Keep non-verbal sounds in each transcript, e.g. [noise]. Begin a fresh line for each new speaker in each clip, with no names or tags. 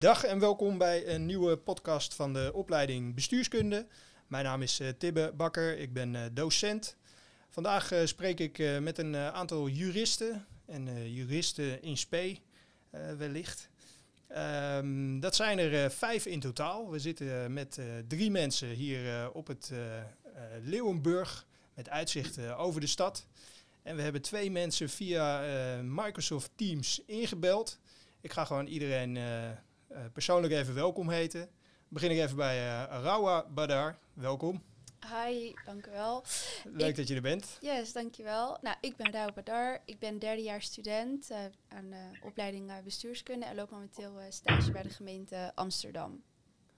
Dag en welkom bij een nieuwe podcast van de opleiding Bestuurskunde. Mijn naam is uh, Tibbe Bakker, ik ben uh, docent. Vandaag uh, spreek ik met een aantal juristen en juristen in spe wellicht. Um, dat zijn er vijf in totaal. We zitten met drie mensen hier op het Leeuwenburg met uitzicht over de stad. En we hebben twee mensen via Microsoft Teams ingebeld. Ik ga gewoon iedereen persoonlijk even welkom heten. Begin ik even bij uh, Rawa Badar. Welkom.
Hi, dank u wel.
Leuk dat je er bent.
Yes, dankjewel. Nou, ik ben Rawa Badar. Ik ben derdejaars student uh, aan de opleiding bestuurskunde en loop momenteel stage bij de gemeente Amsterdam.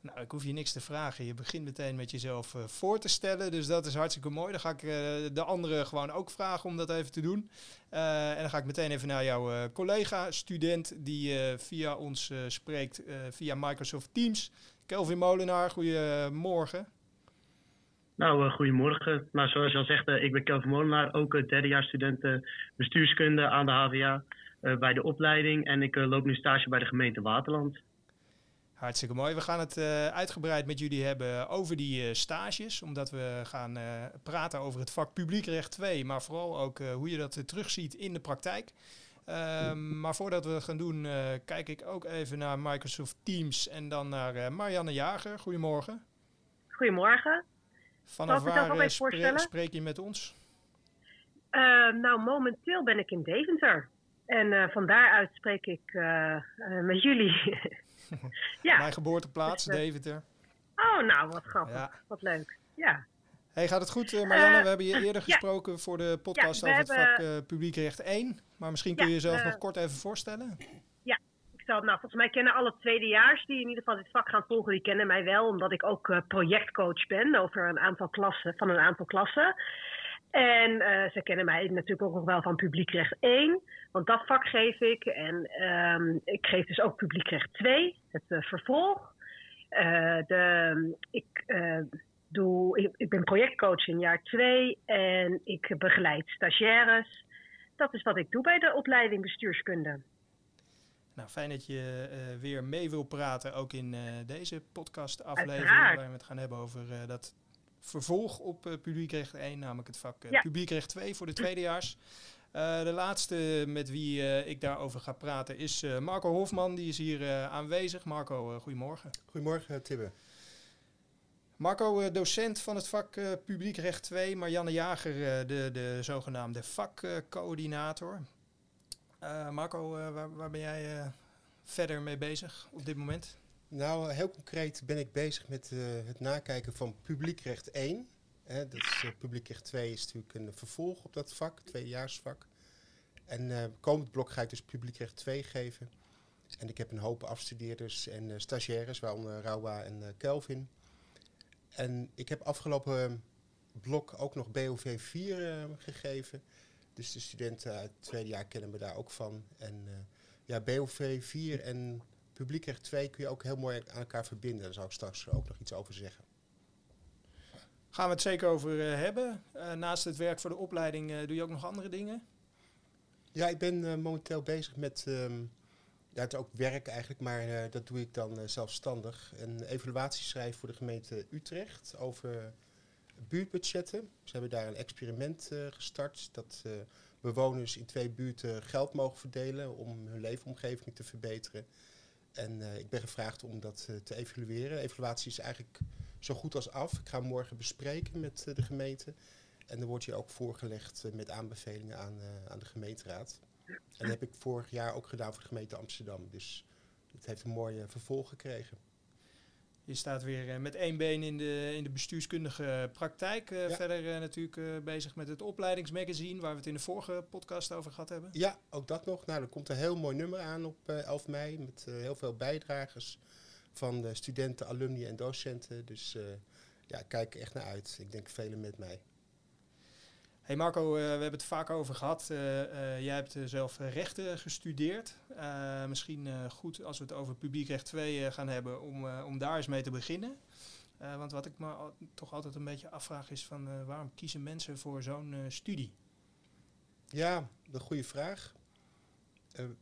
Nou, ik hoef je niks te vragen. Je begint meteen met jezelf uh, voor te stellen. Dus dat is hartstikke mooi. Dan ga ik uh, de anderen gewoon ook vragen om dat even te doen. Uh, en dan ga ik meteen even naar jouw collega, student, die via ons spreekt via Microsoft Teams. Kelvin Molenaar, goedemorgen.
Nou, goedemorgen. Nou, zoals je al zegt, ik ben Kelvin Molenaar, ook derdejaars student bestuurskunde aan de HVA bij de opleiding. En ik loop nu stage bij de gemeente Waterland.
Hartstikke mooi. We gaan het uh, uitgebreid met jullie hebben over die uh, stages. Omdat we gaan uh, praten over het vak publiekrecht 2. Maar vooral ook hoe je dat terugziet in de praktijk. Ehm, maar voordat we gaan doen, kijk ik ook even naar Microsoft Teams. En dan naar Marianne Jager. Goedemorgen.
Goedemorgen.
Vanaf waar spre spreek je met ons?
nou, momenteel ben ik in Deventer. En van daaruit spreek ik met jullie. [laughs] [laughs]
ja. Mijn geboorteplaats, dus, Deventer.
Oh, nou, wat grappig. Wat leuk. Ja.
Hey, gaat het goed, uh, Marianne? Uh, we hebben je eerder gesproken voor de podcast over het vak uh, publiekrecht 1. Maar misschien kun je jezelf nog kort even voorstellen.
Ja, ik zal, nou, volgens mij kennen alle tweedejaars die in ieder geval dit vak gaan volgen, die kennen mij wel, omdat ik ook projectcoach ben over een aantal klassen, van een aantal klassen. En uh, ze kennen mij natuurlijk ook nog wel van publiekrecht 1, want dat vak geef ik. En um, ik geef dus ook publiekrecht 2, het uh, vervolg. Uh, de, ik, doe, ik, ik, ben projectcoach in jaar 2 en ik begeleid stagiaires. Dat is wat ik doe bij de opleiding bestuurskunde.
Nou, fijn dat je weer mee wil praten, ook in deze podcast-aflevering. Waar we het gaan hebben over dat vervolg op uh, publiekrecht 1, namelijk het vak uh, ja. publiekrecht 2 voor de tweedejaars. Uh, de laatste met wie ik daarover ga praten is Marco Hofman, die is hier aanwezig. Marco, goedemorgen.
Goedemorgen, Tibbe.
Marco, docent van het vak publiekrecht 2, Marianne Jager, de, de zogenaamde vakcoördinator. Marco, waar, waar ben jij verder mee bezig op dit moment?
Nou, heel concreet ben ik bezig met uh, het nakijken van publiekrecht 1. Hè, dat is, uh, publiekrecht 2 is natuurlijk een vervolg op dat vak, tweedejaarsvak. En uh, komend blok ga ik dus publiekrecht 2 geven. En ik heb een hoop afstudeerders en stagiaires, waaronder Rawa en Kelvin. En ik heb afgelopen blok ook nog BOV 4 gegeven. Dus de studenten uit het tweede jaar kennen me daar ook van. En ja, BOV 4 en publiekrecht 2 kun je ook heel mooi aan elkaar verbinden. Daar zal ik straks ook nog iets over zeggen.
Gaan we het zeker over uh, hebben. Uh, naast het werk voor de opleiding uh, doe je ook nog andere dingen?
Ja, ik ben momenteel bezig met, um, ja, het ook werk eigenlijk, maar dat doe ik dan zelfstandig. Een evaluatie schrijven voor de gemeente Utrecht over buurtbudgetten. Ze hebben daar een experiment gestart dat bewoners in twee buurten geld mogen verdelen om hun leefomgeving te verbeteren. En uh, ik ben gevraagd om dat uh, te evalueren. De evaluatie is eigenlijk zo goed als af. Ik ga morgen bespreken met uh, de gemeente. En dan wordt je ook voorgelegd met aanbevelingen aan, aan de gemeenteraad. En dat heb ik vorig jaar ook gedaan voor de gemeente Amsterdam. Dus het heeft een mooie vervolg gekregen.
Je staat weer eh, met één been in de, in de bestuurskundige praktijk. Uh, Verder uh, natuurlijk bezig met het opleidingsmagazine, waar we het in de vorige podcast over gehad hebben.
Ja, ook dat nog. Nou, er komt een heel mooi nummer aan op 11 mei met heel veel bijdragers van de studenten, alumni en docenten. Dus ja, kijk echt naar uit. Ik denk velen met mij.
Hey Marco, uh, we hebben het vaak over gehad. Uh, uh, jij hebt zelf rechten gestudeerd. misschien goed als we het over publiekrecht 2 gaan hebben, om, om daar eens mee te beginnen. want wat ik me toch altijd een beetje afvraag is van waarom kiezen mensen voor zo'n studie?
Ja, een goede vraag.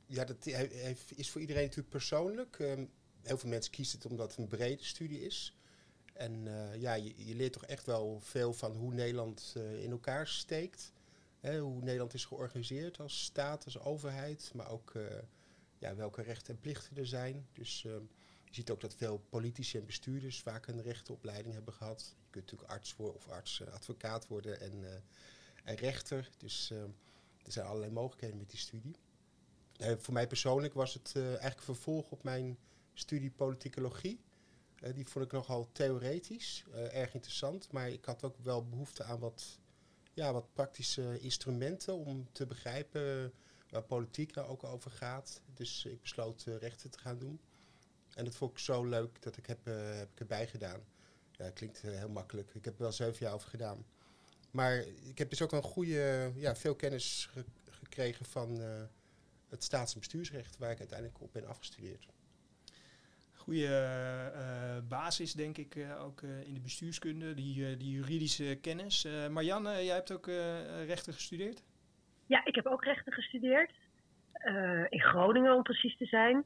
ja, dat is voor iedereen natuurlijk persoonlijk. Ehm, heel veel mensen kiezen het omdat het een brede studie is. En eh, ja, je, je, leert toch echt wel veel van hoe Nederland uh, in elkaar steekt. Hè, hoe Nederland is georganiseerd als staat, als overheid. Maar ook uh, ja, welke rechten en plichten er zijn. Dus je ziet ook dat veel politici en bestuurders vaak een rechtenopleiding hebben gehad. Je kunt natuurlijk arts worden of arts, advocaat worden en, rechter. Dus er zijn allerlei mogelijkheden met die studie. voor mij persoonlijk was het eigenlijk een vervolg op mijn studie politicologie. Uh, die vond ik nogal theoretisch, uh, erg interessant. Maar ik had ook wel behoefte aan wat, ja, wat praktische instrumenten om te begrijpen waar politiek nou ook over gaat. Dus ik besloot uh, rechten te gaan doen. En dat vond ik zo leuk dat ik heb, heb ik erbij gedaan. Ja, klinkt heel makkelijk. Ik heb er wel zeven jaar over gedaan. Maar ik heb dus ook een goede, ja, veel kennis ge gekregen van het staats- en bestuursrecht, waar ik uiteindelijk op ben afgestudeerd
goede uh, basis, denk ik, uh, ook in de bestuurskunde, die, die juridische kennis. Marianne, jij hebt ook rechten gestudeerd?
Ja, ik heb ook rechten gestudeerd. in Groningen, om precies te zijn.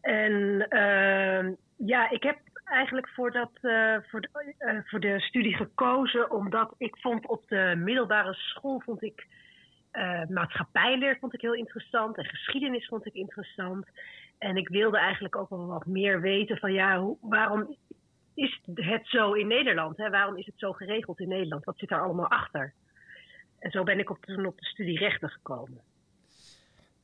En ehm, ja, ik heb eigenlijk voor, dat, voor, de, voor de studie gekozen omdat ik vond op de middelbare school vond ik maatschappijleer vond ik heel interessant en geschiedenis vond ik interessant. En ik wilde eigenlijk ook wel wat meer weten van ja, hoe, waarom is het zo in Nederland? Hè? Waarom is het zo geregeld in Nederland? Wat zit daar allemaal achter? En zo ben ik op, toen op de studie rechten gekomen.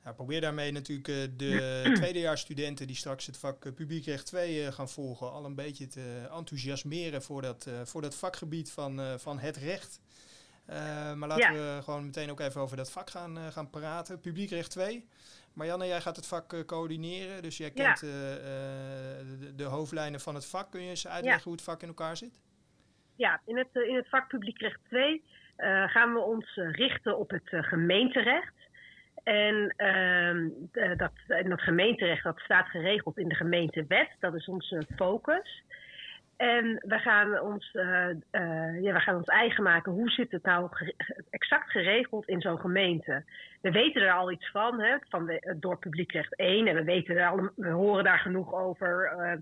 Ja, probeer daarmee natuurlijk uh, de [clears throat] tweedejaarsstudenten die straks het vak uh, publiekrecht 2 uh, gaan volgen, al een beetje te enthousiasmeren voor dat, voor dat vakgebied van, van het recht. maar laten we gewoon meteen ook even over dat vak gaan, gaan praten. Publiekrecht 2. Marianne, jij gaat het vak uh, coördineren, dus jij kent uh, de, de, hoofdlijnen van het vak. Kun je eens uitleggen hoe het vak in elkaar zit?
Ja, in het, in het vak publiekrecht 2 gaan we ons richten op het gemeenterecht. En ehm, dat, dat gemeenterecht dat staat geregeld in de gemeentewet, dat is onze focus. En we gaan, ons, uh, uh, ja, we gaan ons eigen maken. Hoe zit het nou exact geregeld in zo'n gemeente? We weten er al iets van, hè, van de, door publiekrecht 1. En we, weten er al, we horen daar genoeg over. Uh,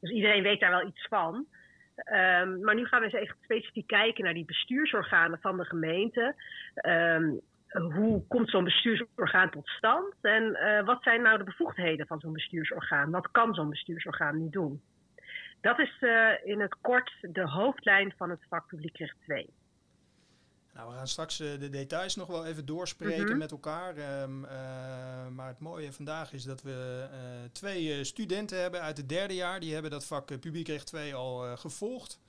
dus iedereen weet daar wel iets van. Um, maar nu gaan we eens echt specifiek kijken naar die bestuursorganen van de gemeente. Um, hoe komt zo'n bestuursorgaan tot stand? En wat zijn nou de bevoegdheden van zo'n bestuursorgaan? Wat kan zo'n bestuursorgaan nu doen? Dat is uh, in het kort de hoofdlijn van het vak publiekrecht 2.
Nou, we gaan straks uh, de details nog wel even doorspreken mm -hmm. met elkaar. Um, uh, maar het mooie vandaag is dat we twee studenten hebben uit het derde jaar. Die hebben dat vak publiekrecht 2 al gevolgd.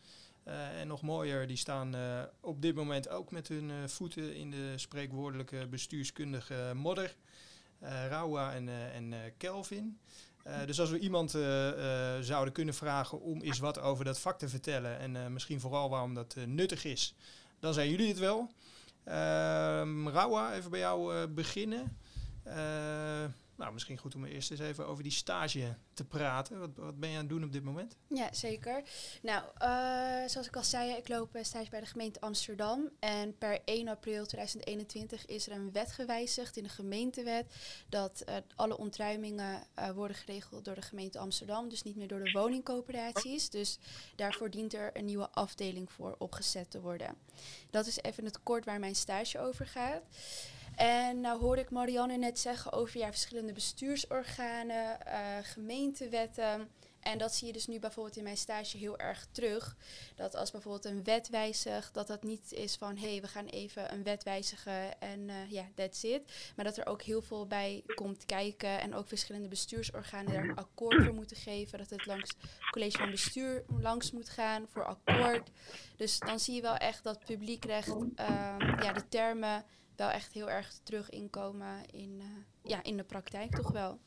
en nog mooier, die staan op dit moment ook met hun voeten in de spreekwoordelijke bestuurskundige modder. Raua en, en Kelvin. Uh, dus als we iemand uh, uh, zouden kunnen vragen om eens wat over dat vak te vertellen en misschien vooral waarom dat nuttig is, dan zijn jullie het wel. Ehm, Rawa, even bij jou beginnen. Nou, misschien goed om eerst eens even over die stage te praten. Wat, wat ben je aan het doen op dit moment?
Ja, zeker. Nou, uh, zoals ik al zei, ik loop stage bij de gemeente Amsterdam. En per 1 april 2021 is er een wet gewijzigd in de gemeentewet. Dat uh, alle ontruimingen worden geregeld door de gemeente Amsterdam. Dus niet meer door de woningcoöperaties. Dus daarvoor dient er een nieuwe afdeling voor opgezet te worden. Dat is even het kort waar mijn stage over gaat. En nou hoorde ik Marianne net zeggen over ja, verschillende bestuursorganen, uh, gemeentewetten. En dat zie je dus nu bijvoorbeeld in mijn stage heel erg terug. Dat als bijvoorbeeld een wet wijzigt, dat dat niet is van hé, hey, we gaan even een wet wijzigen en uh, ja, that's it. Maar dat er ook heel veel bij komt kijken en ook verschillende bestuursorganen daar een akkoord voor moeten geven. Dat het langs het college van bestuur langs moet gaan voor akkoord. Dus dan zie je wel echt dat publiekrecht, uh, ja, de termen wel echt heel erg terug inkomen in, uh, ja, in de praktijk toch wel.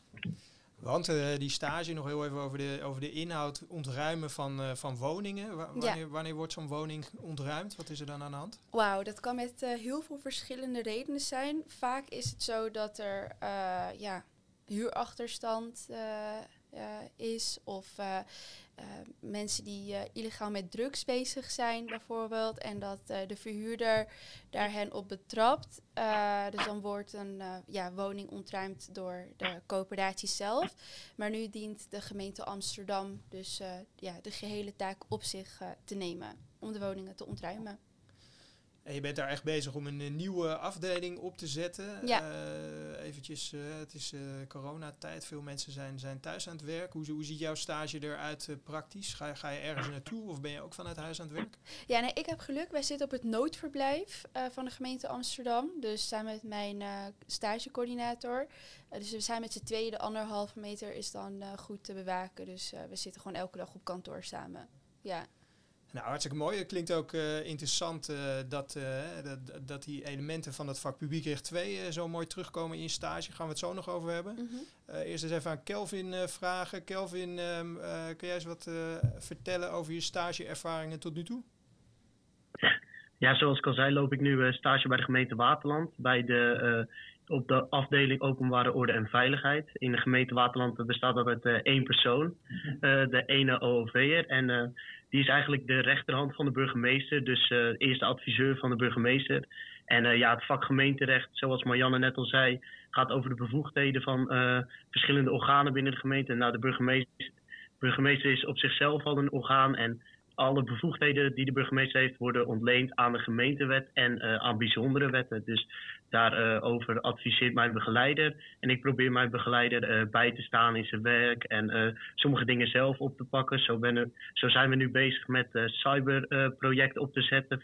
Want uh, die stage nog heel even over de, over de inhoud ontruimen van, uh, van woningen. Wa wanneer, ja. wanneer wordt zo'n woning ontruimd? Wat is er dan aan de hand?
Wauw, dat kan met uh, heel veel verschillende redenen zijn. Vaak is het zo dat er ja, huurachterstand is. Of mensen die illegaal met drugs bezig zijn, bijvoorbeeld. En dat de verhuurder daar hen op betrapt. dus dan wordt een ja, woning ontruimd door de coöperatie zelf. Maar nu dient de gemeente Amsterdam dus ja, de gehele taak op zich te nemen om de woningen te ontruimen.
En je bent daar echt bezig om een, nieuwe afdeling op te zetten.
Ja.
Uh, eventjes, uh, het is uh, coronatijd. Veel mensen zijn, zijn thuis aan het werk. Hoe, hoe ziet jouw stage eruit praktisch? Ga, ga je ergens naartoe of ben je ook vanuit huis aan het werk?
Ja, nee, ik heb geluk. Wij zitten op het noodverblijf van de gemeente Amsterdam. Dus samen met mijn stagecoördinator. dus we zijn met z'n tweeën. De anderhalve meter is dan goed te bewaken. Dus we zitten gewoon elke dag op kantoor samen. Ja.
Nou, hartstikke mooi. Het klinkt ook uh, interessant uh, dat, uh, dat, dat die elementen van het vak publiekrecht 2 zo mooi terugkomen in je stage. Gaan we het zo nog over hebben. Mm -hmm. eerst eens even aan Kelvin vragen. Kelvin, um, kun jij eens wat vertellen over je stageervaringen tot nu toe?
Ja, zoals ik al zei, loop ik nu stage bij de gemeente Waterland. Bij de, op de afdeling Openbare Orde en Veiligheid. In de gemeente Waterland bestaat dat uit één persoon, mhm. de ene OOV'er. En die is eigenlijk de rechterhand van de burgemeester, dus uh, eerste adviseur van de burgemeester. En uh, ja, het vak gemeenterecht, zoals Marianne net al zei, gaat over de bevoegdheden van uh, verschillende organen binnen de gemeente. Nou, de burgemeester, burgemeester is op zichzelf al een orgaan en alle bevoegdheden die de burgemeester heeft worden ontleend aan de gemeentewet en aan bijzondere wetten. Dus daarover uh, adviseert mijn begeleider. En ik probeer mijn begeleider uh, bij te staan in zijn werk en sommige dingen zelf op te pakken. Zo, zo zijn we nu bezig met een cyberproject op te zetten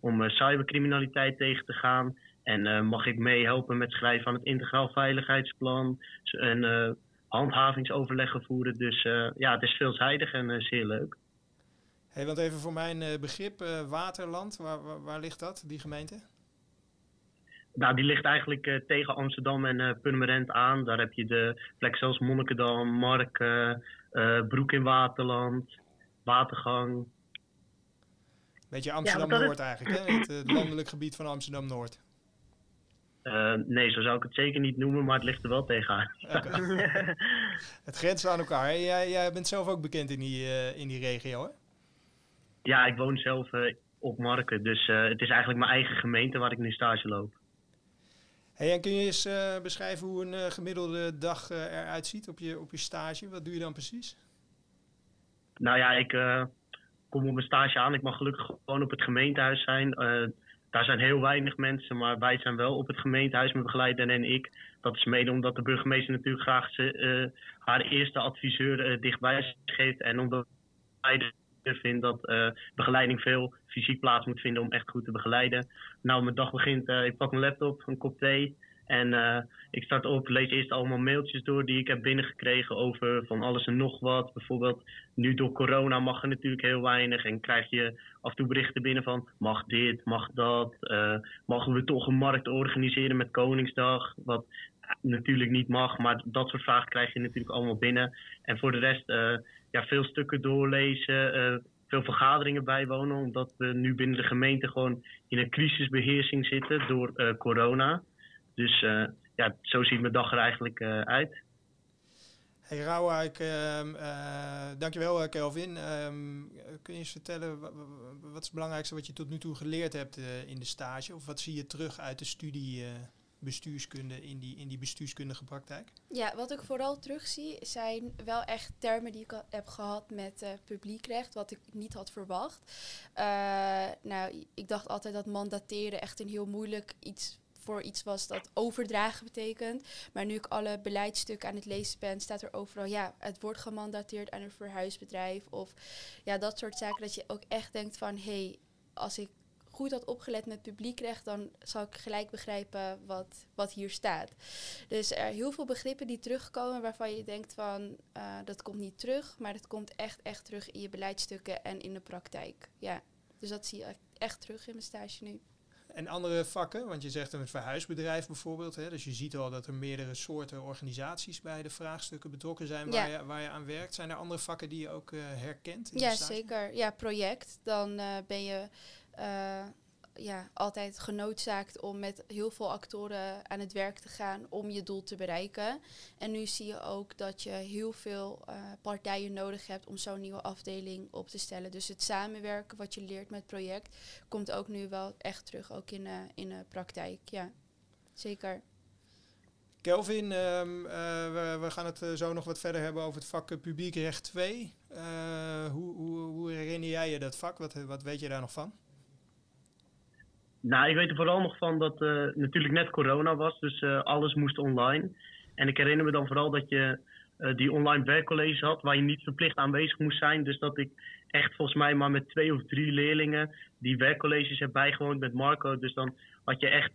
om cybercriminaliteit tegen te gaan. En mag ik meehelpen met schrijven van het integraal veiligheidsplan en handhavingsoverleggen voeren. Dus ja, het is veelzijdig en zeer leuk.
Hey, want even voor mijn uh, begrip, uh, Waterland, waar, waar, ligt dat, die gemeente?
Nou, die ligt eigenlijk uh, tegen Amsterdam en Purmerend aan. Daar heb je de plek zoals Monnikendam, Mark, Broek in Waterland, Watergang.
Beetje Amsterdam-Noord ja, eigenlijk, hè? Het, het landelijk gebied van Amsterdam-Noord.
nee, zo zou ik het zeker niet noemen, maar het ligt er wel tegenaan. Okay. [laughs]
het grenst aan elkaar. Jij, jij, bent zelf ook bekend in die, in die regio, hè?
Ja, ik woon zelf uh, op Marken. Dus uh, het is eigenlijk mijn eigen gemeente waar ik nu stage loop.
En kun je eens uh, beschrijven hoe een gemiddelde dag eruit ziet op je, op je stage? Wat doe je dan precies?
Nou ja, ik kom op mijn stage aan. Ik mag gelukkig gewoon op het gemeentehuis zijn. daar zijn heel weinig mensen, maar wij zijn wel op het gemeentehuis, mijn begeleider en ik. Dat is mede omdat de burgemeester natuurlijk graag ze, haar eerste adviseur dichtbij geeft. En omdat wij vind dat uh, begeleiding veel fysiek plaats moet vinden om echt goed te begeleiden. Nou, mijn dag begint, uh, ik pak mijn laptop, een kop thee en uh, ik start op, lees eerst allemaal mailtjes door die ik heb binnengekregen over van alles en nog wat. Bijvoorbeeld, nu door corona mag er natuurlijk heel weinig en krijg je af en toe berichten binnen van mag dit, mag dat, mogen we toch een markt organiseren met Koningsdag, wat natuurlijk niet mag, maar dat soort vragen krijg je natuurlijk allemaal binnen. En voor de rest ja, veel stukken doorlezen, uh, veel vergaderingen bijwonen, omdat we nu binnen de gemeente gewoon in een crisisbeheersing zitten door uh, corona. Dus uh, ja, zo ziet mijn dag er eigenlijk uit.
Hey Rauwijk, uh, dankjewel Kelvin. Ehm, kun je eens vertellen, wat is het belangrijkste wat je tot nu toe geleerd hebt in de stage? Of wat zie je terug uit de studie bestuurskunde in die, in die bestuurskundige praktijk?
Ja, wat ik vooral terugzie zijn wel echt termen die ik heb gehad met uh, publiekrecht, wat ik niet had verwacht. Uh, nou, ik dacht altijd dat mandateren echt een heel moeilijk iets voor iets was dat overdragen betekent. Maar nu ik alle beleidsstukken aan het lezen ben, staat er overal, ja, het wordt gemandateerd aan een verhuisbedrijf. Of ja, dat soort zaken. Dat je ook echt denkt van, hé, hey, als ik goed had opgelet met publiekrecht, dan zal ik gelijk begrijpen wat, wat hier staat. Dus er zijn heel veel begrippen die terugkomen waarvan je denkt van uh, dat komt niet terug, maar dat komt echt, echt terug in je beleidsstukken en in de praktijk. Ja, dus dat zie je echt terug in mijn stage nu.
En andere vakken, want je zegt een verhuisbedrijf bijvoorbeeld. Hè, dus je ziet al dat er meerdere soorten organisaties bij de vraagstukken betrokken zijn waar, je, waar je aan werkt. Zijn er andere vakken die je ook uh, herkent?
ja, zeker. Ja, project. Dan uh, ben je uh, ja, altijd genoodzaakt om met heel veel actoren aan het werk te gaan om je doel te bereiken. En nu zie je ook dat je heel veel uh, partijen nodig hebt om zo'n nieuwe afdeling op te stellen. Dus het samenwerken wat je leert met het project komt ook nu wel echt terug, ook in, uh, in de praktijk. Ja, zeker.
Kelvin, um, we, we, gaan het zo nog wat verder hebben over het vak publiekrecht 2. hoe, hoe, hoe herinner jij je dat vak? Wat, wat weet je daar nog van?
Nou, ik weet er vooral nog van dat uh, natuurlijk net corona was, dus uh, alles moest online. En ik herinner me dan vooral dat je uh, die online werkcolleges had, waar je niet verplicht aanwezig moest zijn. Dus dat ik echt volgens mij maar met twee of drie leerlingen die werkcolleges heb bijgewoond met Marco. Dus dan had je echt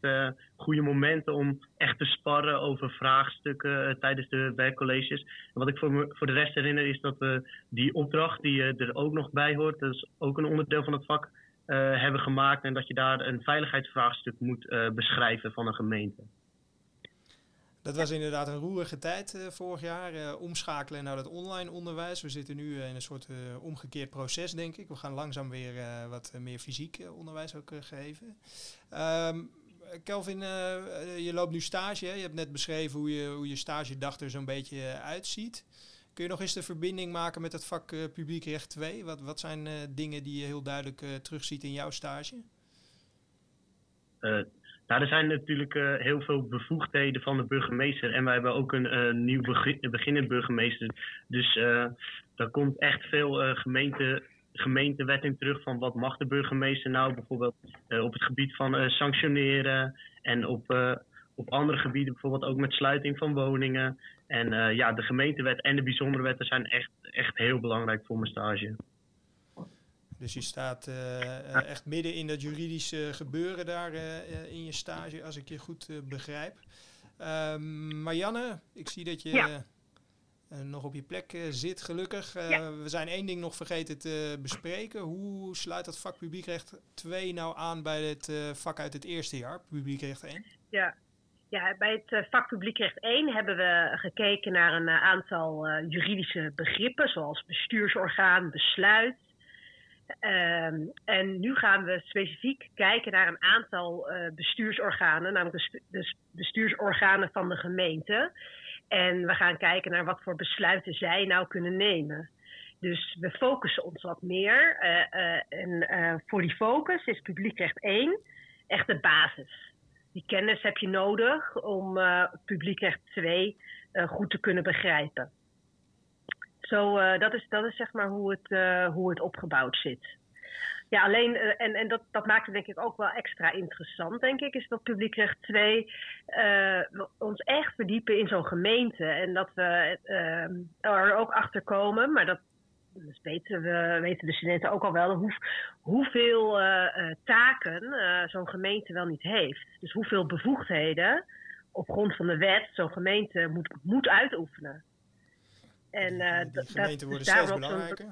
goede momenten om echt te sparren over vraagstukken tijdens de werkcolleges. En wat ik voor, me, voor de rest herinner is dat die opdracht die er ook nog bij hoort, dat is ook een onderdeel van het vak uh, hebben gemaakt en dat je daar een veiligheidsvraagstuk moet uh, beschrijven van een gemeente.
Dat was inderdaad een roerige tijd uh, vorig jaar. omschakelen naar het online onderwijs. We zitten nu in een soort omgekeerd proces, denk ik. We gaan langzaam weer wat meer fysiek onderwijs ook geven. Um, Kelvin, je loopt nu stage. Hè? Je hebt net beschreven hoe je, hoe je stagedag er zo'n beetje uitziet. Kun je nog eens de verbinding maken met het vak uh, publiekrecht 2? Wat, wat zijn uh, dingen die je heel duidelijk uh, terugziet in jouw stage?
nou, er zijn natuurlijk heel veel bevoegdheden van de burgemeester. En wij hebben ook een nieuw begin, beginnend burgemeester. Dus daar komt echt veel gemeente, gemeentewet in terug van wat mag de burgemeester nou bijvoorbeeld op het gebied van sanctioneren en op op andere gebieden, bijvoorbeeld ook met sluiting van woningen. En uh, ja, de gemeentewet en de bijzondere wetten zijn echt, echt heel belangrijk voor mijn stage.
Dus je staat uh, echt midden in dat juridische gebeuren daar uh, in je stage, als ik je goed begrijp. Um, Marianne, ik zie dat je ja. nog op je plek zit, gelukkig. Ja. We zijn één ding nog vergeten te bespreken. Hoe sluit dat vak publiekrecht 2 nou aan bij het vak uit het eerste jaar, publiekrecht 1?
Ja, ja, bij het eh, vak publiekrecht 1 hebben we gekeken naar een eh, aantal uh, juridische begrippen, zoals bestuursorgaan, besluit. Uh, en nu gaan we specifiek kijken naar een aantal bestuursorganen, namelijk de, bestuursorganen van de gemeente. En we gaan kijken naar wat voor besluiten zij nou kunnen nemen. Dus we focussen ons wat meer. en voor die focus is publiekrecht 1 echt de basis die kennis heb je nodig om uh, publiekrecht 2 uh, goed te kunnen begrijpen. Zo, uh, dat, is, dat is zeg maar hoe het, hoe het opgebouwd zit. Ja, alleen, en, en dat, dat maakt het denk ik ook wel extra interessant, denk ik, is dat publiekrecht 2 ons echt verdiepen in zo'n gemeente. En dat we er ook achter komen, maar dat, dus weten, we, weten de studenten ook al wel hoe, hoeveel uh, taken uh, zo'n gemeente wel niet heeft. Dus hoeveel bevoegdheden op grond van de wet zo'n gemeente moet, moet uitoefenen.
En, uh, die, die gemeenten worden steeds belangrijker.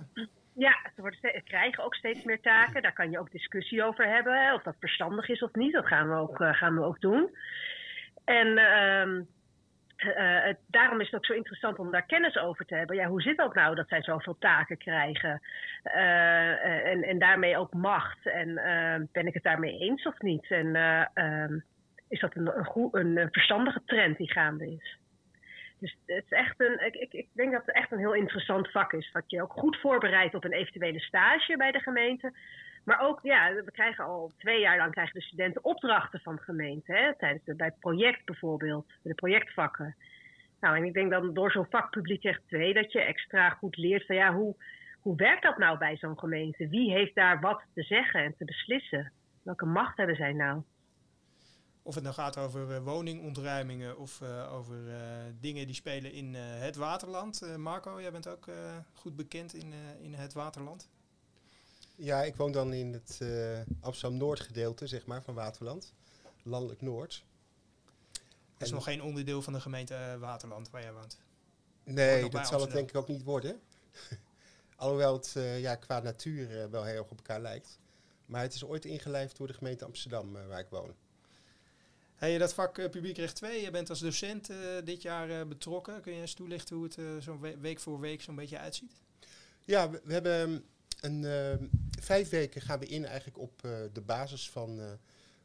Ja, ze worden steeds, krijgen ook steeds meer taken. Daar kan je ook discussie over hebben, hè, of dat verstandig is of niet. Dat gaan we ook, gaan we ook doen. En ehm, het, daarom is het ook zo interessant om daar kennis over te hebben. Ja, hoe zit dat nou dat zij zoveel taken krijgen? Uh, en, en daarmee ook macht. En ben ik het daarmee eens of niet? En ehm, is dat een, een, een, verstandige trend die gaande is? Dus het is echt een, ik, ik, ik, denk dat het echt een heel interessant vak is. Wat je ook goed voorbereidt op een eventuele stage bij de gemeente. Maar ook, ja, we krijgen al twee jaar lang krijgen de studenten opdrachten van de gemeente. Hè, tijdens de, bij het project bijvoorbeeld, de projectvakken. Nou, en ik denk dan door zo'n vak publiekrecht 2 dat je extra goed leert van ja, hoe, hoe werkt dat nou bij zo'n gemeente? Wie heeft daar wat te zeggen en te beslissen? Welke macht hebben zij nou?
Of het nou gaat over uh, woningontruimingen of uh, over uh, dingen die spelen in het waterland. Marco, jij bent ook goed bekend in, in het waterland.
Ja, ik woon dan in het uh, Amsterdam-Noord gedeelte, zeg maar, van Waterland. Landelijk Noord.
Dat is nog geen onderdeel van de gemeente uh, Waterland waar jij woont?
Nee, dat zal het denk ik ook niet worden. [laughs] Alhoewel het uh, ja, qua natuur wel heel erg op elkaar lijkt. Maar het is ooit ingelijfd door de gemeente Amsterdam, waar ik woon.
Hey, dat vak publiekrecht 2, je bent als docent dit jaar betrokken. Kun je eens toelichten hoe het zo week voor week zo'n beetje uitziet?
Ja, we, we hebben een uh, vijf weken gaan we in eigenlijk op de basis van,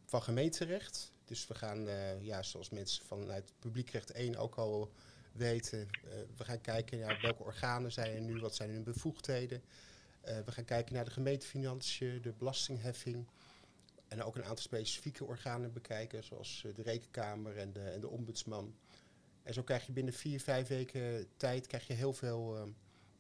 van gemeenterecht. Dus we gaan, ja, zoals mensen vanuit publiekrecht 1 ook al weten, we gaan kijken naar welke organen zijn er nu, wat zijn hun bevoegdheden. we gaan kijken naar de gemeentefinanciën, de belastingheffing. En ook een aantal specifieke organen bekijken, zoals de rekenkamer en de, en de ombudsman. En zo krijg je binnen vier, vijf weken tijd krijg je heel veel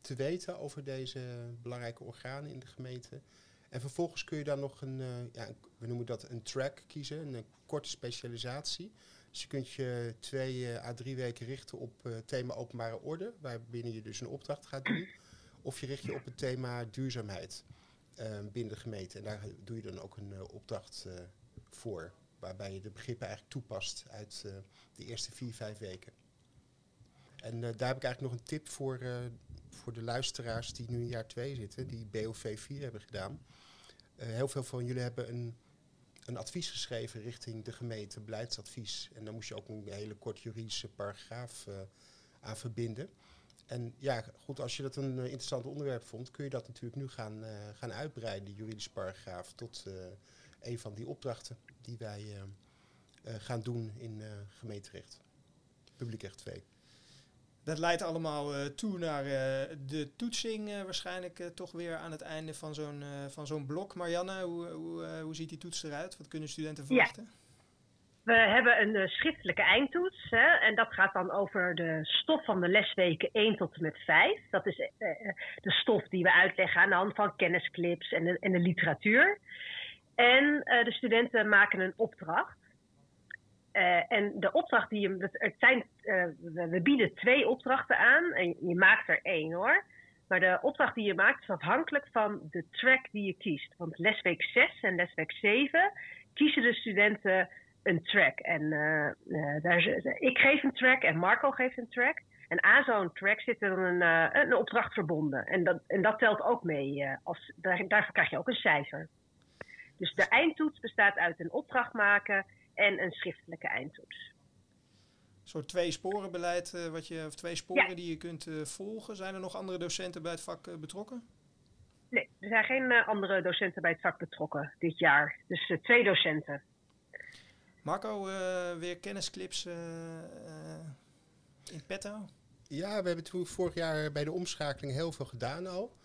te weten over deze belangrijke organen in de gemeente. En vervolgens kun je dan nog een, uh, ja, we noemen dat een track kiezen, een, korte specialisatie. Dus je kunt je twee uh, à drie weken richten op thema openbare orde, waarbinnen je dus een opdracht gaat doen. Of je richt je op het thema duurzaamheid binnen de gemeente. En daar doe je dan ook een opdracht voor waarbij je de begrippen eigenlijk toepast uit de eerste vier, vijf weken. En daar heb ik eigenlijk nog een tip voor, voor de luisteraars die nu in jaar 2 zitten, die BOV 4 hebben gedaan. heel veel van jullie hebben een, een advies geschreven richting de gemeente, beleidsadvies. En daar moest je ook een hele kort juridische paragraaf aan verbinden. En ja, goed, als je dat een interessant onderwerp vond, kun je dat natuurlijk nu gaan, gaan uitbreiden, die juridische paragraaf, tot een van die opdrachten die wij gaan doen in gemeenterecht. Publiekrecht 2.
Dat leidt allemaal toe naar de toetsing waarschijnlijk toch weer aan het einde van zo'n van zo'n blok. Marianne, hoe, hoe, hoe ziet die toets eruit? Wat kunnen studenten verwachten? Ja.
We hebben een schriftelijke eindtoets hè, en dat gaat dan over de stof van de lesweken 1 tot en met 5. Dat is de stof die we uitleggen aan de hand van kennisclips en de, en de literatuur. En de studenten maken een opdracht. Uh, en de opdracht die je. Het zijn, uh, we bieden twee opdrachten aan. En je maakt er één hoor. Maar de opdracht die je maakt is afhankelijk van de track die je kiest. Want lesweek 6 en lesweek 7 kiezen de studenten een track. En daar, ik geef een track en Marco geeft een track. En aan zo'n track zit er een, een opdracht verbonden. En dat, en dat telt ook mee. als, daar, daarvoor krijg je ook een cijfer. Dus de eindtoets bestaat uit een opdracht maken en een schriftelijke eindtoets.
Een soort twee sporenbeleid, uh, wat je, of twee sporen die je kunt uh, volgen. Zijn er nog andere docenten bij het vak uh, betrokken?
Nee, er zijn geen andere docenten bij het vak betrokken dit jaar. Dus twee docenten.
Marco, weer kennisclips in petto?
Ja, we hebben toen vorig jaar bij de omschakeling heel veel gedaan al.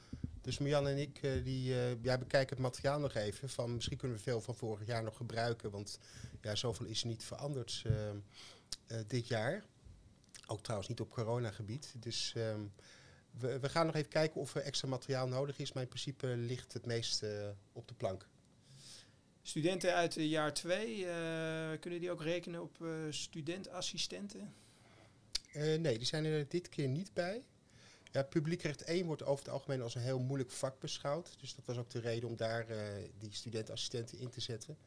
Dus Marjan en ik uh, die, uh, ja, bekijken het materiaal nog even. Van, misschien kunnen we veel van vorig jaar nog gebruiken. Want ja, zoveel is niet veranderd uh, dit jaar. Ook trouwens niet op coronagebied. Dus ehm, we, we, gaan nog even kijken of er extra materiaal nodig is. Maar in principe ligt het meeste op de plank.
Studenten uit jaar 2, kunnen die ook rekenen op studentassistenten?
nee, die zijn er dit keer niet bij. Ja, publiekrecht 1 wordt over het algemeen als een heel moeilijk vak beschouwd. Dus dat was ook de reden om daar uh, die studentassistenten in te zetten.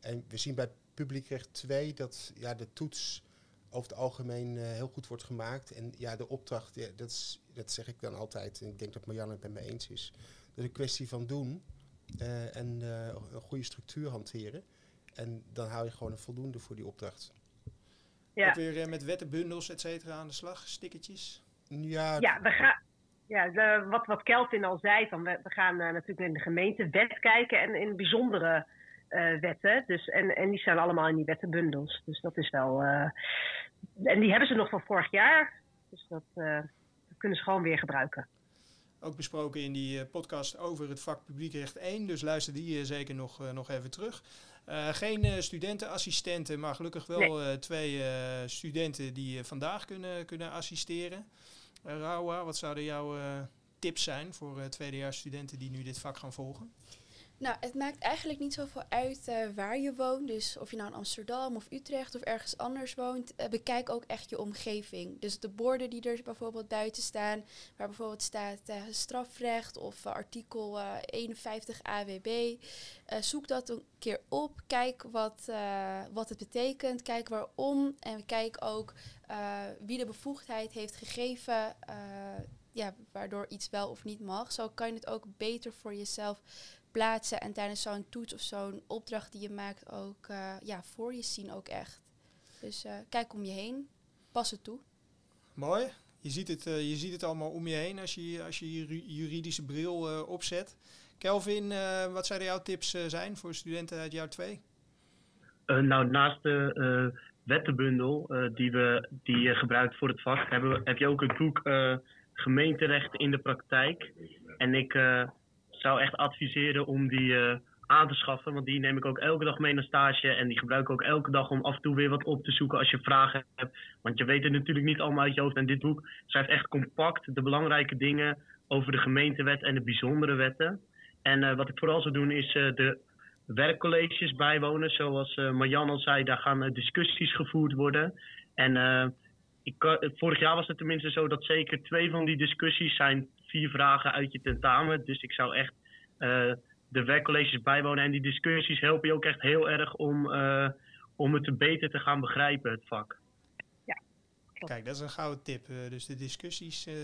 En we zien bij publiekrecht 2 dat ja, de toets over het algemeen uh, heel goed wordt gemaakt. En ja, de opdracht, ja, dat, is, dat zeg ik dan altijd. En ik denk dat Marianne het met me eens is. Dat is een kwestie van doen uh, en een goede structuur hanteren. En dan hou je gewoon een voldoende voor die opdracht.
Ja. Ook weer met wettenbundels, et cetera, aan de slag, stickertjes.
Ja,
ja we gaan. Ja, de, wat, wat Kelvin al zei, van we, we gaan uh, natuurlijk in de gemeente wet kijken en in bijzondere uh, wetten. Dus, en, en die staan allemaal in die wettenbundels. Dus dat is wel. Uh, en die hebben ze nog van vorig jaar. Dus dat, dat kunnen ze gewoon weer gebruiken.
Ook besproken in die podcast over het vak publiekrecht 1. Dus luister die zeker nog, nog even terug. Uh, geen studentenassistenten, maar gelukkig wel nee. twee uh, studenten die vandaag kunnen, kunnen assisteren. Rauwa, wat zouden jouw tips zijn voor tweedejaarsstudenten die nu dit vak gaan volgen?
Nou, het maakt eigenlijk niet zoveel uit uh, waar je woont. Dus of je nou in Amsterdam of Utrecht of ergens anders woont. Uh, bekijk ook echt je omgeving. Dus de borden die er bijvoorbeeld buiten staan. Waar bijvoorbeeld staat uh, strafrecht of artikel 51 AWB. zoek dat een keer op. Kijk wat, wat het betekent. Kijk waarom. En kijk ook wie de bevoegdheid heeft gegeven. ja, waardoor iets wel of niet mag. Zo kan je het ook beter voor jezelf plaatsen en tijdens zo'n toets of zo'n opdracht die je maakt ook uh, ja, voor je zien ook echt. Dus uh, kijk om je heen, pas het toe.
Mooi. Je ziet het, uh, je ziet het allemaal om je heen als je als je, je juridische bril opzet. Kelvin, wat zouden jouw tips zijn voor studenten uit jaar 2?
nou, naast de wettenbundel die, we, die je gebruikt voor het vak, hebben we, heb je ook het boek Gemeenterecht in de praktijk. En ik zou echt adviseren om die aan te schaffen. Want die neem ik ook elke dag mee naar stage. En die gebruik ik ook elke dag om af en toe weer wat op te zoeken als je vragen hebt. Want je weet het natuurlijk niet allemaal uit je hoofd. En dit boek schrijft echt compact de belangrijke dingen over de gemeentewet en de bijzondere wetten. En uh, wat ik vooral zou doen is uh, de werkcolleges bijwonen. Zoals uh, Marjan al zei, daar gaan discussies gevoerd worden. En ik, vorig jaar was het tenminste zo dat zeker twee van die discussies zijn vier vragen uit je tentamen. Dus ik zou echt de werkcolleges bijwonen. En die discussies helpen je ook echt heel erg om, uh, om het beter te gaan begrijpen, het vak.
Ja, Kijk, dat is een gouden tip. Uh, dus de discussies, uh,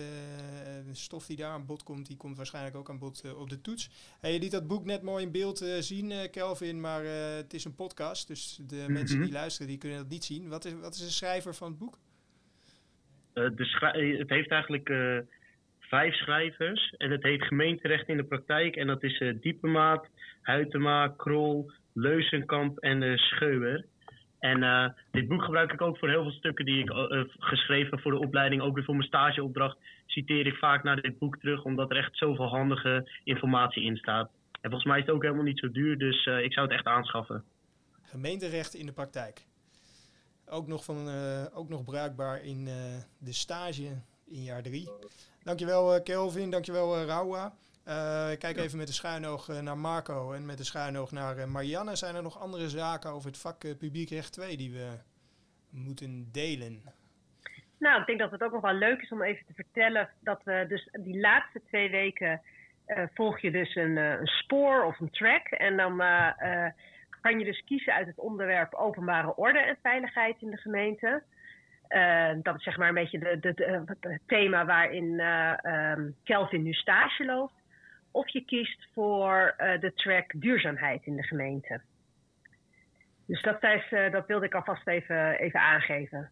de stof die daar aan bod komt, die komt waarschijnlijk ook aan bod op de toets. Hey, je liet dat boek net mooi in beeld zien, Kelvin, maar het is een podcast. Dus de mhm. mensen die luisteren, die kunnen dat niet zien. Wat is, wat is de schrijver van het boek?
de het heeft eigenlijk vijf schrijvers. En het heet Gemeenterecht in de Praktijk. En dat is uh, Diepemaat, Huytema, Krol, Leuzenkamp en uh. En uh, dit boek gebruik ik ook voor heel veel stukken die ik geschreven voor de opleiding. Ook weer voor mijn stageopdracht citeer ik vaak naar dit boek terug. Omdat er echt zoveel handige informatie in staat. En volgens mij is het ook helemaal niet zo duur. Dus ik zou het echt aanschaffen.
Gemeenterecht in de praktijk. Ook nog, van, ook nog bruikbaar in de stage in jaar drie. Dankjewel uh, Kelvin, dankjewel uh, Raua. Uh, kijk even met de schuinoog naar Marco en met de schuinoog naar Marianne. Zijn er nog andere zaken over het vak publiekrecht 2 die we moeten delen?
Nou, ik denk dat het ook nog wel leuk is om even te vertellen dat we dus die laatste twee weken volg je dus een, een, spoor of een track. En dan kan je dus kiezen uit het onderwerp openbare orde en veiligheid in de gemeente. Uh, dat is zeg maar een beetje de, de, het thema waarin uh, Kelvin nu stage loopt. Of je kiest voor uh, de track duurzaamheid in de gemeente. Dus dat, is, dat wilde ik alvast even, even aangeven.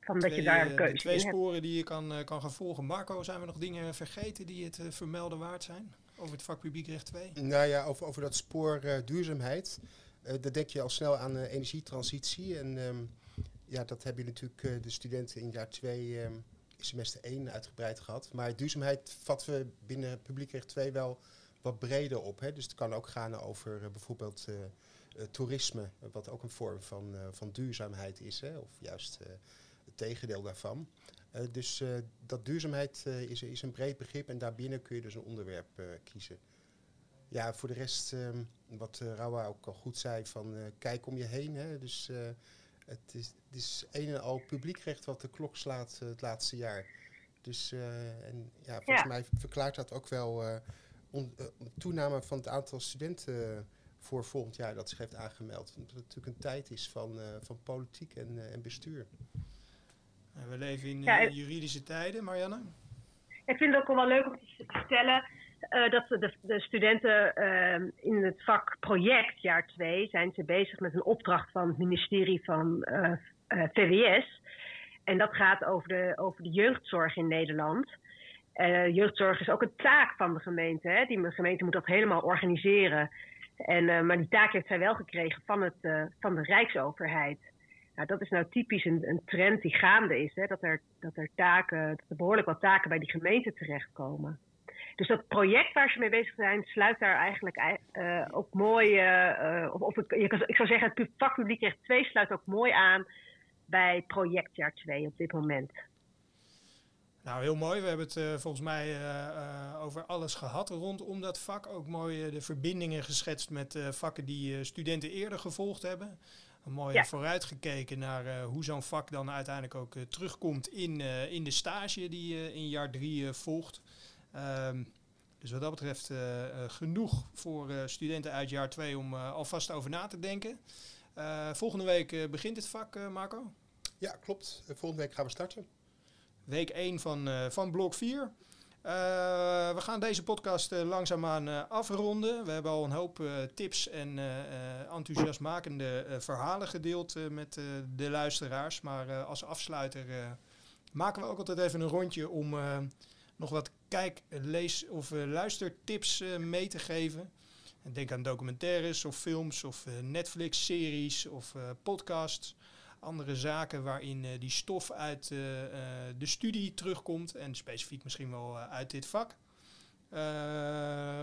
Van dat je daar een keuze twee sporen die je kan, kan gaan volgen. Marco, zijn we nog dingen vergeten die het vermelden waard zijn? Over het vak publiekrecht 2?
Nou ja, over, over dat spoor duurzaamheid. daar denk je al snel aan energietransitie. En ehm, ja, dat hebben natuurlijk uh, de studenten in jaar 2, uh, ehm, semester 1 uitgebreid gehad. Maar duurzaamheid vatten we binnen publiekrecht 2 wel wat breder op. Hè. Dus het kan ook gaan over uh, bijvoorbeeld eh, toerisme, wat ook een vorm van, van duurzaamheid is. Hè, of juist het tegendeel daarvan. dus dat duurzaamheid is, is een breed begrip en daarbinnen kun je dus een onderwerp kiezen. Ja, voor de rest, ehm, wat Rawa ook al goed zei, van kijk om je heen. Hè. Dus het is, het is een en al publiekrecht wat de klok slaat uh, het laatste jaar. Dus uh, en ja, volgens mij verklaart dat ook wel uh, on, toename van het aantal studenten voor volgend jaar dat zich heeft aangemeld. Omdat het natuurlijk een tijd is van, van politiek en, en bestuur.
We leven in ja, juridische tijden, Marianne.
Ik vind het ook wel leuk om te vertellen uh, dat de, de studenten uh, in het vak project jaar 2 zijn ze bezig met een opdracht van het ministerie van eh, eh, VWS. En dat gaat over de, over de jeugdzorg in Nederland. jeugdzorg is ook een taak van de gemeente. Hè? Die gemeente moet dat helemaal organiseren. En, maar die taak heeft zij wel gekregen van, het, van de Rijksoverheid. Nou, dat is nou typisch een, een trend die gaande is. Hè? Dat, er, dat, er taken, dat er behoorlijk wat taken bij die gemeente terechtkomen. Dus dat project waar ze mee bezig zijn, sluit daar eigenlijk uh, ook mooi. Uh, of, of ik, ik, zou zeggen, het vakpubliek recht 2 sluit ook mooi aan bij projectjaar 2 op dit moment.
Nou, heel mooi. We hebben het uh, volgens mij over alles gehad rondom dat vak. Ook mooi de verbindingen geschetst met vakken die studenten eerder gevolgd hebben. Mooi ja. vooruitgekeken naar hoe zo'n vak dan uiteindelijk ook terugkomt in, in de stage die je in jaar drie volgt. Um, dus wat dat betreft uh, uh, genoeg voor uh, studenten uit jaar 2 om alvast over na te denken. volgende week begint het vak, Marco?
Ja, klopt. volgende week gaan we starten.
Week 1 van, van blok 4. we gaan deze podcast langzaamaan afronden. We hebben al een hoop tips en enthousiasmakende verhalen gedeeld met de luisteraars. Maar als afsluiter maken we ook altijd even een rondje om nog wat kijk, lees of luistertips mee te geven. Denk aan documentaires of films of Netflix-series of podcasts andere zaken waarin uh, die stof uit uh, de studie terugkomt en specifiek misschien wel uit dit vak.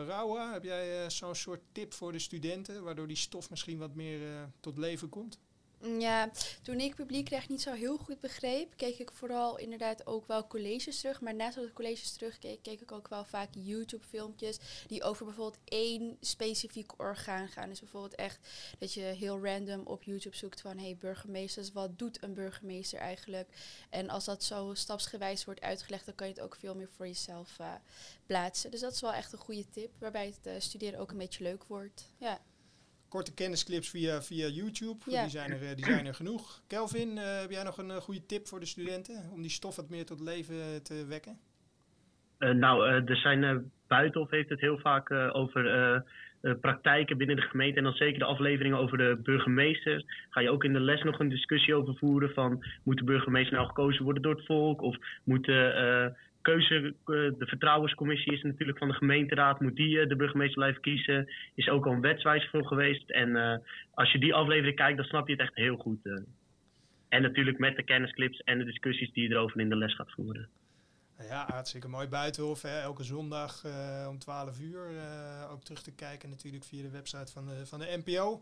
Rauwa, heb jij zo'n soort tip voor de studenten waardoor die stof misschien wat meer tot leven komt?
Ja, toen ik publiekrecht niet zo heel goed begreep, keek ik vooral inderdaad ook wel colleges terug. Maar naast dat ik colleges terugkeek, keek ik ook wel vaak YouTube-filmpjes die over bijvoorbeeld één specifiek orgaan gaan. Dus bijvoorbeeld echt dat je heel random op YouTube zoekt van, hey burgemeesters, wat doet een burgemeester eigenlijk? En als dat zo stapsgewijs wordt uitgelegd, dan kan je het ook veel meer voor jezelf uh, plaatsen. Dus dat is wel echt een goede tip, waarbij het uh, studeren ook een beetje leuk wordt. Ja
korte kennisclips via, via YouTube. Die, zijn er, eh, die zijn er genoeg. Kelvin, uh, heb jij nog een uh, goede tip voor de studenten om die stof wat meer tot leven te wekken?
nou, er zijn Buitenhof heeft het heel vaak over praktijken binnen de gemeente. En dan zeker de afleveringen over de burgemeester. Ga je ook in de les nog een discussie over voeren van moet de burgemeester nou gekozen worden door het volk? Of moeten keuze, eh, de vertrouwenscommissie is natuurlijk van de gemeenteraad. Moet die eh, de burgemeester blijven kiezen? Is ook al een wetswijziging geweest. En eh, als je die aflevering kijkt, dan snap je het echt heel goed. En natuurlijk met de kennisclips en de discussies die je erover in de les gaat voeren.
Ja, hartstikke mooi. Buitenhof, hè? elke zondag om 12 uur. ook terug te kijken natuurlijk via de website van de, van de NPO.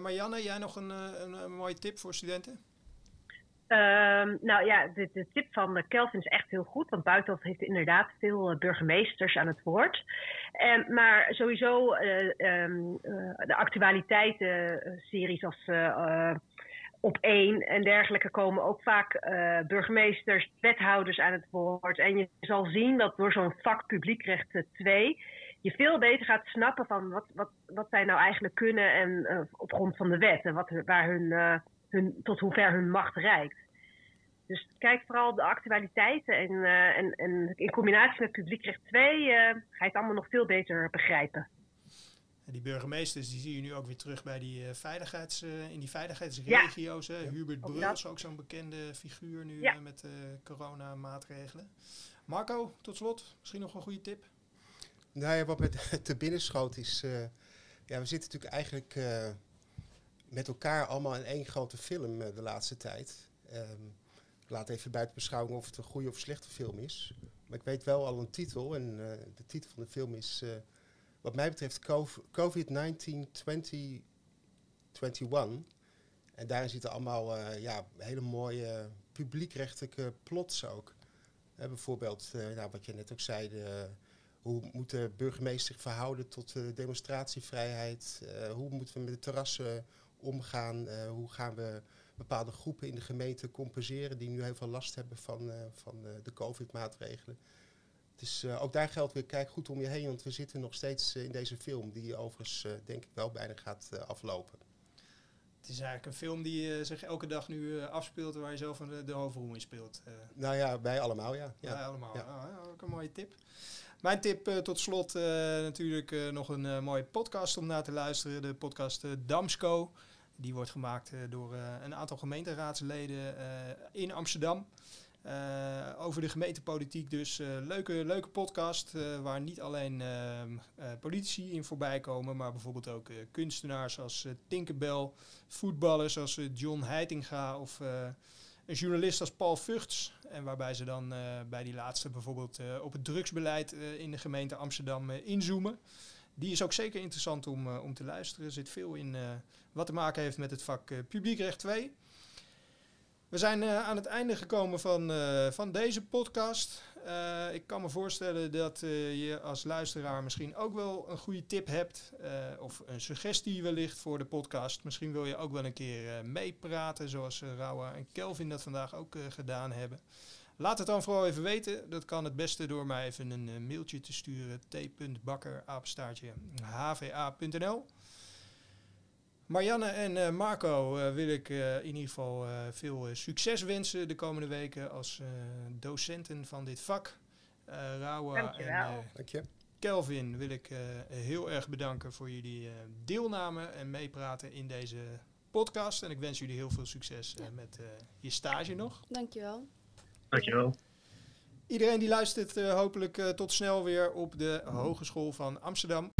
Marianne, jij nog een, een mooie tip voor studenten?
Um, nou ja, de, tip van Kelvin is echt heel goed. Want Buitenhof heeft inderdaad veel uh, burgemeesters aan het woord. En, maar sowieso um, uh, de actualiteiten-series als Op één en dergelijke komen ook vaak burgemeesters, wethouders aan het woord. En je zal zien dat door zo'n vak publiekrecht 2 je veel beter gaat snappen van wat, wat, wat zij nou eigenlijk kunnen en op grond van de wet. En wat, waar hun hun, tot hoever hun macht reikt. Dus kijk vooral op de actualiteiten en, uh, en, en in combinatie met publiekrecht 2 uh, eh, ga je het allemaal nog veel beter begrijpen.
En die burgemeesters die zie je nu ook weer terug bij die, uh, veiligheids, in die veiligheidsregio's. Ja. Hubert Brul is ook zo'n bekende figuur nu ja. met coronamaatregelen. Marco, tot slot, misschien nog een goede tip?
Nou ja, wat met [laughs] te binnen schoot is... ja, we zitten natuurlijk eigenlijk met elkaar allemaal in één grote film de laatste tijd. Um, ik laat even buiten beschouwing of het een goede of slechte film is. Maar ik weet wel al een titel. En uh, de titel van de film is, uh, wat mij betreft, COVID-19 2021. En daarin zitten allemaal uh, ja, hele mooie publiekrechtelijke plots ook. bijvoorbeeld, nou, wat je net ook zei, hoe moet de burgemeester zich verhouden tot de demonstratievrijheid? hoe moeten we met de terrassen omgaan? hoe gaan we bepaalde groepen in de gemeente compenseren die nu heel veel last hebben van, uh, van uh, de COVID-maatregelen. Dus uh, ook daar geldt weer, kijk goed om je heen, want we zitten nog steeds in deze film, die overigens denk ik wel bijna gaat aflopen.
Het is eigenlijk een film die zich elke dag nu afspeelt, waar je zelf de, de hoofdrol in speelt.
nou ja, wij allemaal, ja.
Ja, wij allemaal. Ja. Ah, ook een mooie tip. Mijn tip tot slot natuurlijk nog een mooie podcast om naar te luisteren. De podcast Damsco. Die wordt gemaakt eh, door eh, een aantal gemeenteraadsleden eh, in Amsterdam. over de gemeentepolitiek dus. leuke, leuke podcast waar niet alleen politici in voorbij komen, maar bijvoorbeeld ook kunstenaars als Tinkerbell, voetballers als John Heitinga of een journalist als Paul Vugts. En waarbij ze dan bij die laatste bijvoorbeeld op het drugsbeleid in de gemeente Amsterdam inzoomen die is ook zeker interessant om, uh, om te luisteren. Er zit veel in uh, wat te maken heeft met het vak uh, publiekrecht 2. We zijn aan het einde gekomen van, van deze podcast. ik kan me voorstellen dat je als luisteraar misschien ook wel een goede tip hebt. of een suggestie wellicht voor de podcast. Misschien wil je ook wel een keer meepraten, zoals Rauwa en Kelvin dat vandaag ook gedaan hebben. Laat het dan vooral even weten. Dat kan het beste door mij even een uh, mailtje te sturen. t.bakker.hva.nl Marianne en uh, Marco uh, wil ik in ieder geval veel succes wensen de komende weken als docenten van dit vak. Rauwa en Kelvin wil ik heel erg bedanken voor jullie deelname en meepraten in deze podcast. En ik wens jullie heel veel succes met je stage nog.
Dankjewel.
Dankjewel.
Iedereen die luistert, hopelijk tot snel weer op de Hogeschool van Amsterdam.